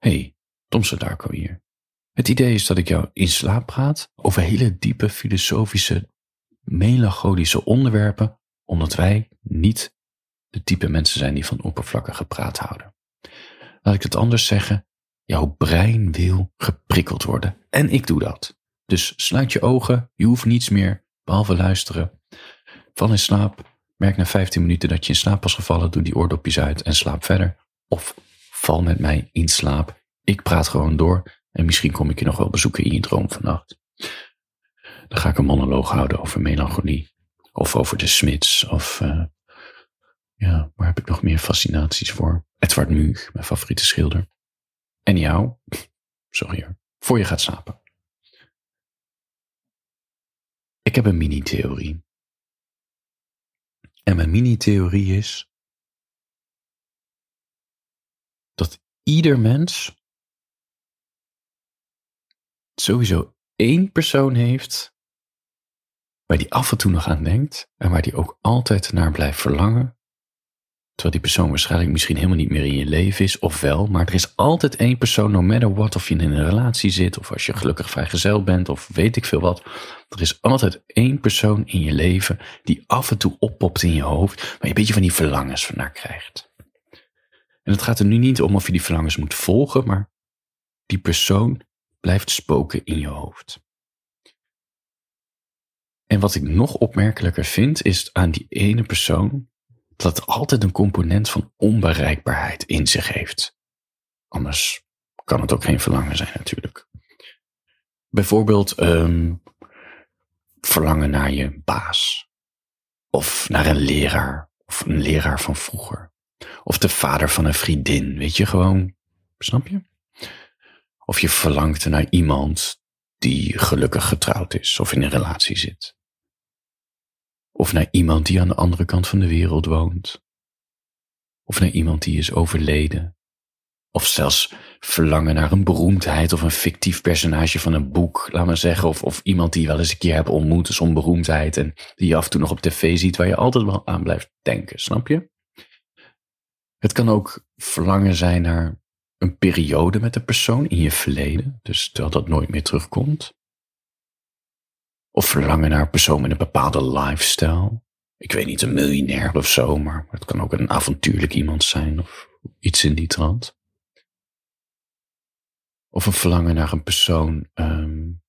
Hey, Tom Darko hier. Het idee is dat ik jou in slaap praat over hele diepe filosofische, melancholische onderwerpen, omdat wij niet de type mensen zijn die van oppervlakkige praat houden. Laat ik het anders zeggen, jouw brein wil geprikkeld worden. En ik doe dat. Dus sluit je ogen, je hoeft niets meer, behalve luisteren. Val in slaap, merk na 15 minuten dat je in slaap was gevallen, doe die oordopjes uit en slaap verder. Of val met mij in slaap. Ik praat gewoon door en misschien kom ik je nog wel bezoeken in je droom vannacht. Dan ga ik een monoloog houden over melancholie. Of over de Smits. Of uh, ja, waar heb ik nog meer fascinaties voor? Edward Munch, mijn favoriete schilder. En jou, sorry hoor, voor je gaat slapen. Ik heb een mini-theorie. En mijn mini-theorie is dat ieder mens sowieso één persoon heeft waar die af en toe nog aan denkt en waar die ook altijd naar blijft verlangen. Terwijl die persoon waarschijnlijk misschien helemaal niet meer in je leven is, of wel, maar er is altijd één persoon, no matter what, of je in een relatie zit, of als je gelukkig vrijgezel bent, of weet ik veel wat. Er is altijd één persoon in je leven die af en toe oppopt in je hoofd, waar je een beetje van die verlangens van naar krijgt. En het gaat er nu niet om of je die verlangens moet volgen, maar die persoon blijft spoken in je hoofd. En wat ik nog opmerkelijker vind, is aan die ene persoon dat het altijd een component van onbereikbaarheid in zich heeft. Anders kan het ook geen verlangen zijn natuurlijk. Bijvoorbeeld um, verlangen naar je baas. Of naar een leraar. Of een leraar van vroeger. Of de vader van een vriendin. Weet je gewoon, snap je? Of je verlangt naar iemand die gelukkig getrouwd is of in een relatie zit. Of naar iemand die aan de andere kant van de wereld woont. Of naar iemand die is overleden. Of zelfs verlangen naar een beroemdheid of een fictief personage van een boek, laat maar zeggen. Of, of iemand die je wel eens een keer hebt ontmoet, zo'n beroemdheid. En die je af en toe nog op tv ziet, waar je altijd wel aan blijft denken, snap je? Het kan ook verlangen zijn naar een periode met een persoon in je verleden, dus terwijl dat nooit meer terugkomt. Of verlangen naar een persoon met een bepaalde lifestyle. Ik weet niet, een miljonair of zo, maar het kan ook een avontuurlijk iemand zijn of iets in die trant. Of een verlangen naar een persoon um,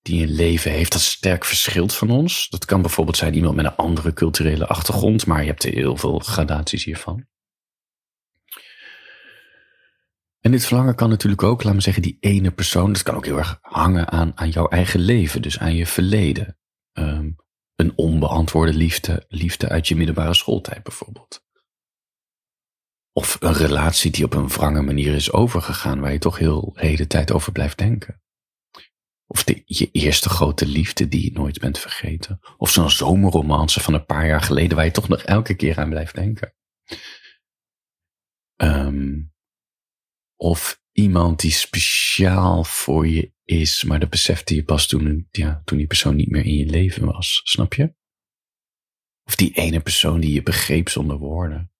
die een leven heeft dat sterk verschilt van ons. Dat kan bijvoorbeeld zijn iemand met een andere culturele achtergrond, maar je hebt heel veel gradaties hiervan. En dit verlangen kan natuurlijk ook, laat me zeggen, die ene persoon, dat kan ook heel erg hangen aan, aan jouw eigen leven, dus aan je verleden. Um, een onbeantwoorde liefde, liefde uit je middelbare schooltijd bijvoorbeeld. Of een relatie die op een wrange manier is overgegaan, waar je toch heel hele tijd over blijft denken. Of de, je eerste grote liefde die je nooit bent vergeten. Of zo'n zomerromance van een paar jaar geleden waar je toch nog elke keer aan blijft denken. Um, of iemand die speciaal voor je is, maar dat besefte je pas toen, ja, toen die persoon niet meer in je leven was. Snap je? Of die ene persoon die je begreep zonder woorden.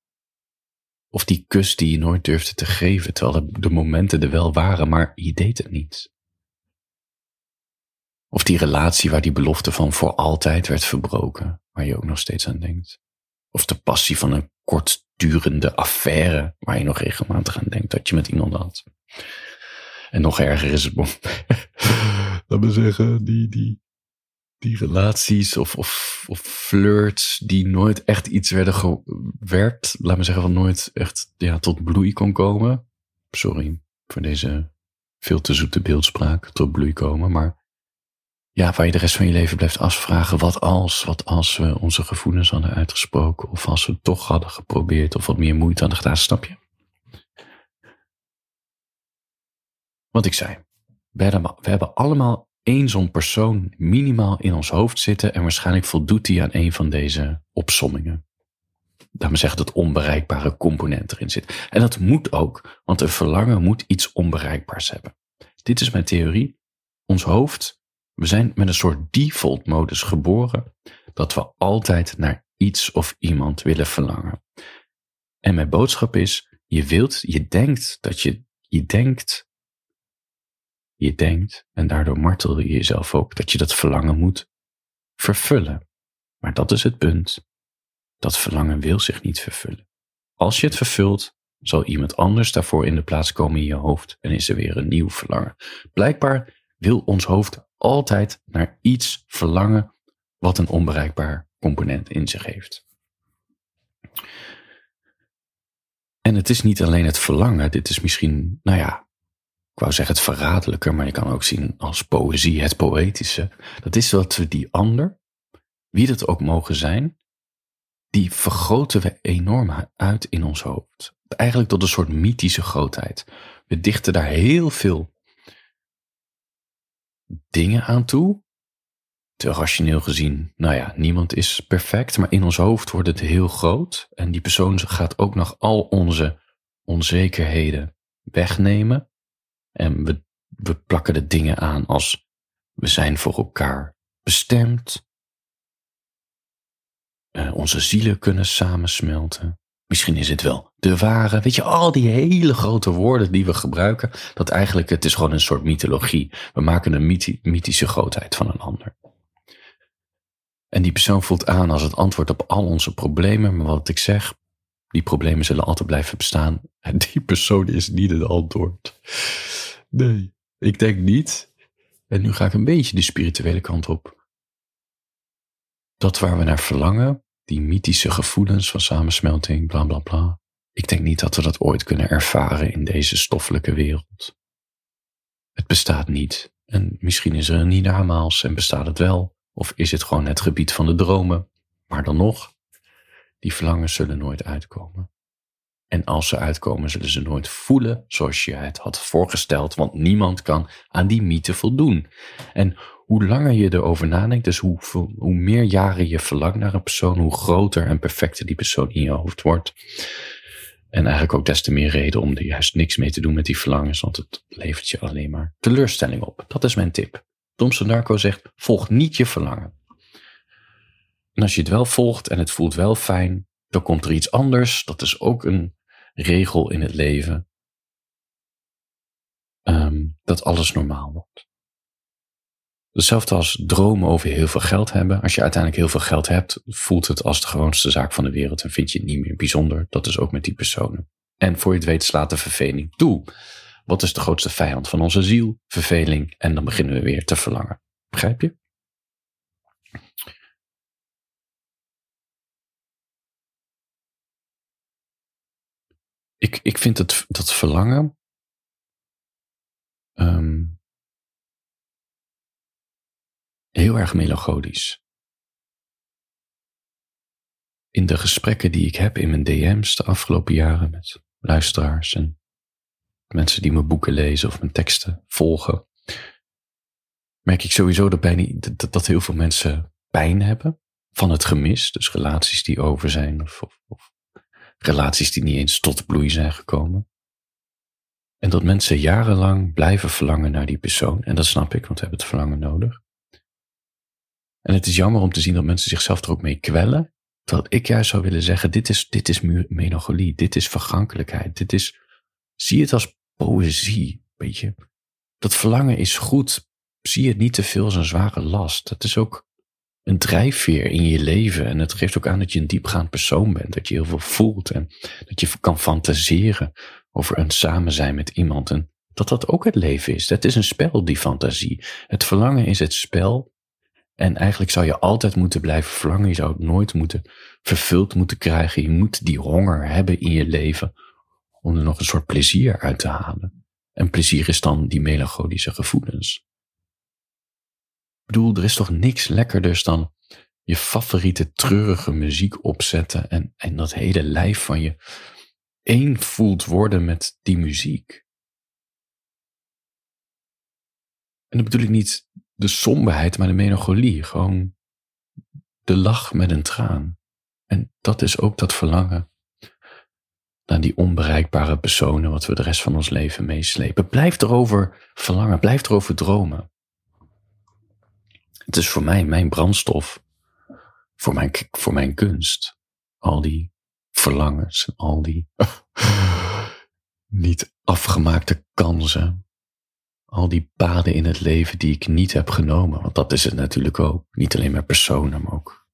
Of die kus die je nooit durfde te geven, terwijl de, momenten er wel waren, maar je deed het niet. Of die relatie waar die belofte van voor altijd werd verbroken, waar je ook nog steeds aan denkt. Of de passie van een kortdurende affaire waar je nog regelmatig aan denkt dat je met iemand had. En nog erger is het, laat me zeggen, die, die, die relaties of, of, of flirts die nooit echt iets werden gewerkt, laat me zeggen, van nooit echt ja, tot bloei kon komen. Sorry voor deze veel te zoete beeldspraak, tot bloei komen, maar ja, waar je de rest van je leven blijft afvragen, wat als, wat als we onze gevoelens hadden uitgesproken, of als we het toch hadden geprobeerd, of wat meer moeite hadden gedaan, snap je? Wat ik zei, we hebben, allemaal één zo'n persoon minimaal in ons hoofd zitten en waarschijnlijk voldoet die aan een van deze opsommingen. Me zeggen dat onbereikbare component erin zit. En dat moet ook, want een verlangen moet iets onbereikbaars hebben. Dit is mijn theorie. Ons hoofd we zijn met een soort default modus geboren dat we altijd naar iets of iemand willen verlangen. En mijn boodschap is, je wilt, je denkt dat je je denkt, je denkt, en daardoor martel je jezelf ook, dat je dat verlangen moet vervullen. Maar dat is het punt. Dat verlangen wil zich niet vervullen. Als je het vervult, zal iemand anders daarvoor in de plaats komen in je hoofd en is er weer een nieuw verlangen. Blijkbaar wil ons hoofd altijd naar iets verlangen wat een onbereikbaar component in zich heeft. En het is niet alleen het verlangen, dit is misschien, nou ja, ik wou zeggen het verraderlijke, maar je kan ook zien als poëzie, het poëtische. Dat is dat we die ander, wie dat ook mogen zijn, die vergroten we enorm uit in ons hoofd. Eigenlijk tot een soort mythische grootheid. We dichten daar heel veel dingen aan toe. Te rationeel gezien, nou ja, niemand is perfect, maar in ons hoofd wordt het heel groot. En die persoon gaat ook nog al onze onzekerheden wegnemen. En we, we plakken de dingen aan als we zijn voor elkaar bestemd. Uh, onze zielen kunnen samensmelten. Misschien is het wel de ware. Weet je, al die hele grote woorden die we gebruiken, dat eigenlijk het is gewoon een soort mythologie. We maken een mythische grootheid van een ander. En die persoon voelt aan als het antwoord op al onze problemen. Maar wat ik zeg, die problemen zullen altijd blijven bestaan. En die persoon is niet het antwoord. Nee, ik denk niet. En nu ga ik een beetje de spirituele kant op. Dat waar we naar verlangen, die mythische gevoelens van samensmelting, bla bla bla. Ik denk niet dat we dat ooit kunnen ervaren in deze stoffelijke wereld. Het bestaat niet. En misschien is er een hiernamaals en bestaat het wel. Of is het gewoon het gebied van de dromen? Maar dan nog, die verlangens zullen nooit uitkomen. En als ze uitkomen, zullen ze nooit voelen zoals je het had voorgesteld, want niemand kan aan die mythe voldoen. En hoe langer je erover nadenkt, dus hoe, meer jaren je verlangt naar een persoon, hoe groter en perfecter die persoon in je hoofd wordt. En eigenlijk ook des te meer reden om er juist niks mee te doen met die verlangens, want het levert je alleen maar teleurstelling op. Dat is mijn tip. Thompson Darko zegt, volg niet je verlangen. En als je het wel volgt en het voelt wel fijn, dan komt er iets anders. Dat is ook een regel in het leven. Um, dat alles normaal wordt. Hetzelfde als dromen over heel veel geld hebben. Als je uiteindelijk heel veel geld hebt, voelt het als de gewoonste zaak van de wereld en vind je het niet meer bijzonder. Dat is ook met die personen. En voor je het weet slaat de verveling toe. Wat is de grootste vijand van onze ziel? Verveling. En dan beginnen we weer te verlangen. Begrijp je? Ik, ik vind het, dat verlangen. Um, heel erg melancholisch. In de gesprekken die ik heb in mijn DM's de afgelopen jaren met luisteraars en mensen die mijn boeken lezen of mijn teksten volgen, merk ik sowieso dat, bijna, dat, dat heel veel mensen pijn hebben van het gemis. Dus relaties die over zijn of, of relaties die niet eens tot bloei zijn gekomen. En dat mensen jarenlang blijven verlangen naar die persoon. En dat snap ik, want we hebben het verlangen nodig. En het is jammer om te zien dat mensen zichzelf er ook mee kwellen. Terwijl ik juist zou willen zeggen, dit is, dit is melancholie, dit is vergankelijkheid, dit is, zie het als poëzie, weet je. Dat verlangen is goed, zie het niet te veel als een zware last. Het is ook een drijfveer in je leven en het geeft ook aan dat je een diepgaand persoon bent, dat je heel veel voelt en dat je kan fantaseren over een samen zijn met iemand en dat dat ook het leven is. Dat is een spel, die fantasie. Het verlangen is het spel en eigenlijk zou je altijd moeten blijven verlangen. Je zou het nooit moeten vervuld moeten krijgen. Je moet die honger hebben in je leven om er nog een soort plezier uit te halen. En plezier is dan die melancholische gevoelens. Bedoel, er is toch niks lekkerders dan je favoriete treurige muziek opzetten en, en dat hele lijf van je één voelt worden met die muziek. En dat bedoel ik niet de somberheid, maar de melancholie. Gewoon de lach met een traan. En dat is ook dat verlangen naar die onbereikbare personen wat we de rest van ons leven meeslepen. Blijf erover verlangen, blijf erover dromen. Het is voor mij mijn brandstof, voor mijn, voor mijn kunst. Al die verlangens, al die niet afgemaakte kansen. Al die paden in het leven die ik niet heb genomen. Want dat is het natuurlijk ook. Niet alleen maar personen, maar ook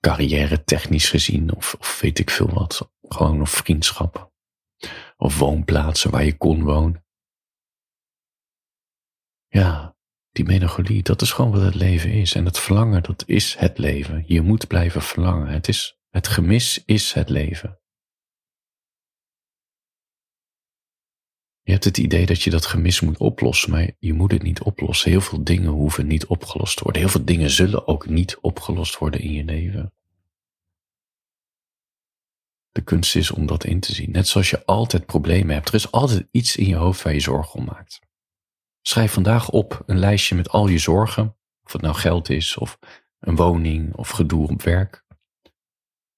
carrière technisch gezien. Of, of weet ik veel wat. Gewoon of vriendschappen. Of woonplaatsen waar je kon wonen. Ja, die melancholie, dat is gewoon wat het leven is. En het verlangen, dat is het leven. Je moet blijven verlangen. Het, is, het gemis is het leven. Je hebt het idee dat je dat gemis moet oplossen, maar je moet het niet oplossen. Heel veel dingen hoeven niet opgelost te worden. Heel veel dingen zullen ook niet opgelost worden in je leven. De kunst is om dat in te zien. Net zoals je altijd problemen hebt. Er is altijd iets in je hoofd waar je zorgen om maakt. Schrijf vandaag op een lijstje met al je zorgen. Of het nou geld is, of een woning, of gedoe op werk.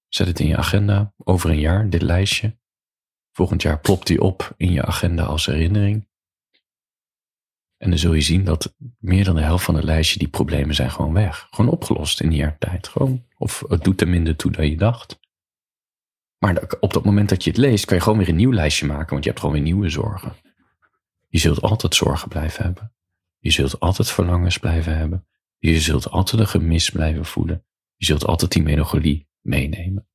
Zet het in je agenda over een jaar, dit lijstje. Volgend jaar plopt die op in je agenda als herinnering. En dan zul je zien dat meer dan de helft van het lijstje, die problemen zijn gewoon weg. Gewoon opgelost in een jaar tijd. Gewoon, of het doet er minder toe dan je dacht. Maar op dat moment dat je het leest, kan je gewoon weer een nieuw lijstje maken, want je hebt gewoon weer nieuwe zorgen. Je zult altijd zorgen blijven hebben. Je zult altijd verlangens blijven hebben. Je zult altijd een gemis blijven voelen. Je zult altijd die melancholie meenemen.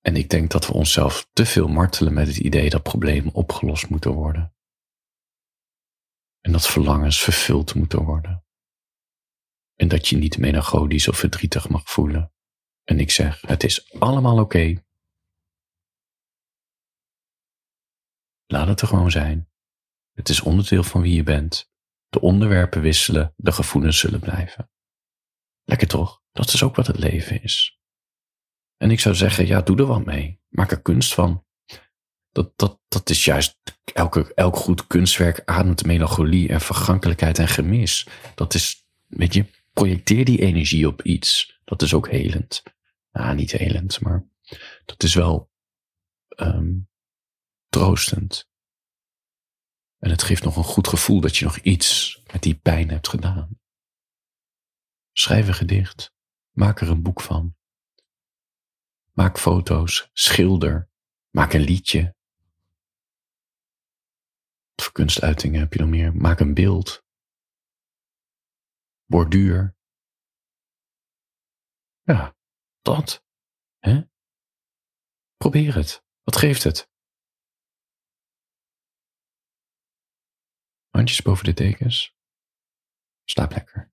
En ik denk dat we onszelf te veel martelen met het idee dat problemen opgelost moeten worden. En dat verlangens vervuld moeten worden. En dat je niet melancholisch of verdrietig mag voelen. En ik zeg, het is allemaal oké. Laat het er gewoon zijn. Het is onderdeel van wie je bent. De onderwerpen wisselen, de gevoelens zullen blijven. Lekker toch? Dat is ook wat het leven is. En ik zou zeggen, ja, doe er wat mee. Maak er kunst van. Dat, dat, dat is juist, elke, elk goed kunstwerk ademt melancholie en vergankelijkheid en gemis. Dat is, weet je, projecteer die energie op iets. Dat is ook helend. Nou, niet helend, maar dat is wel um, troostend. En het geeft nog een goed gevoel dat je nog iets met die pijn hebt gedaan. Schrijf een gedicht. Maak er een boek van. Maak foto's. Schilder. Maak een liedje. Wat voor kunstuitingen heb je nog meer? Maak een beeld. Borduur. Ja, dat. Hè? Probeer het. Wat geeft het? Handjes boven de dekens. Slaap lekker.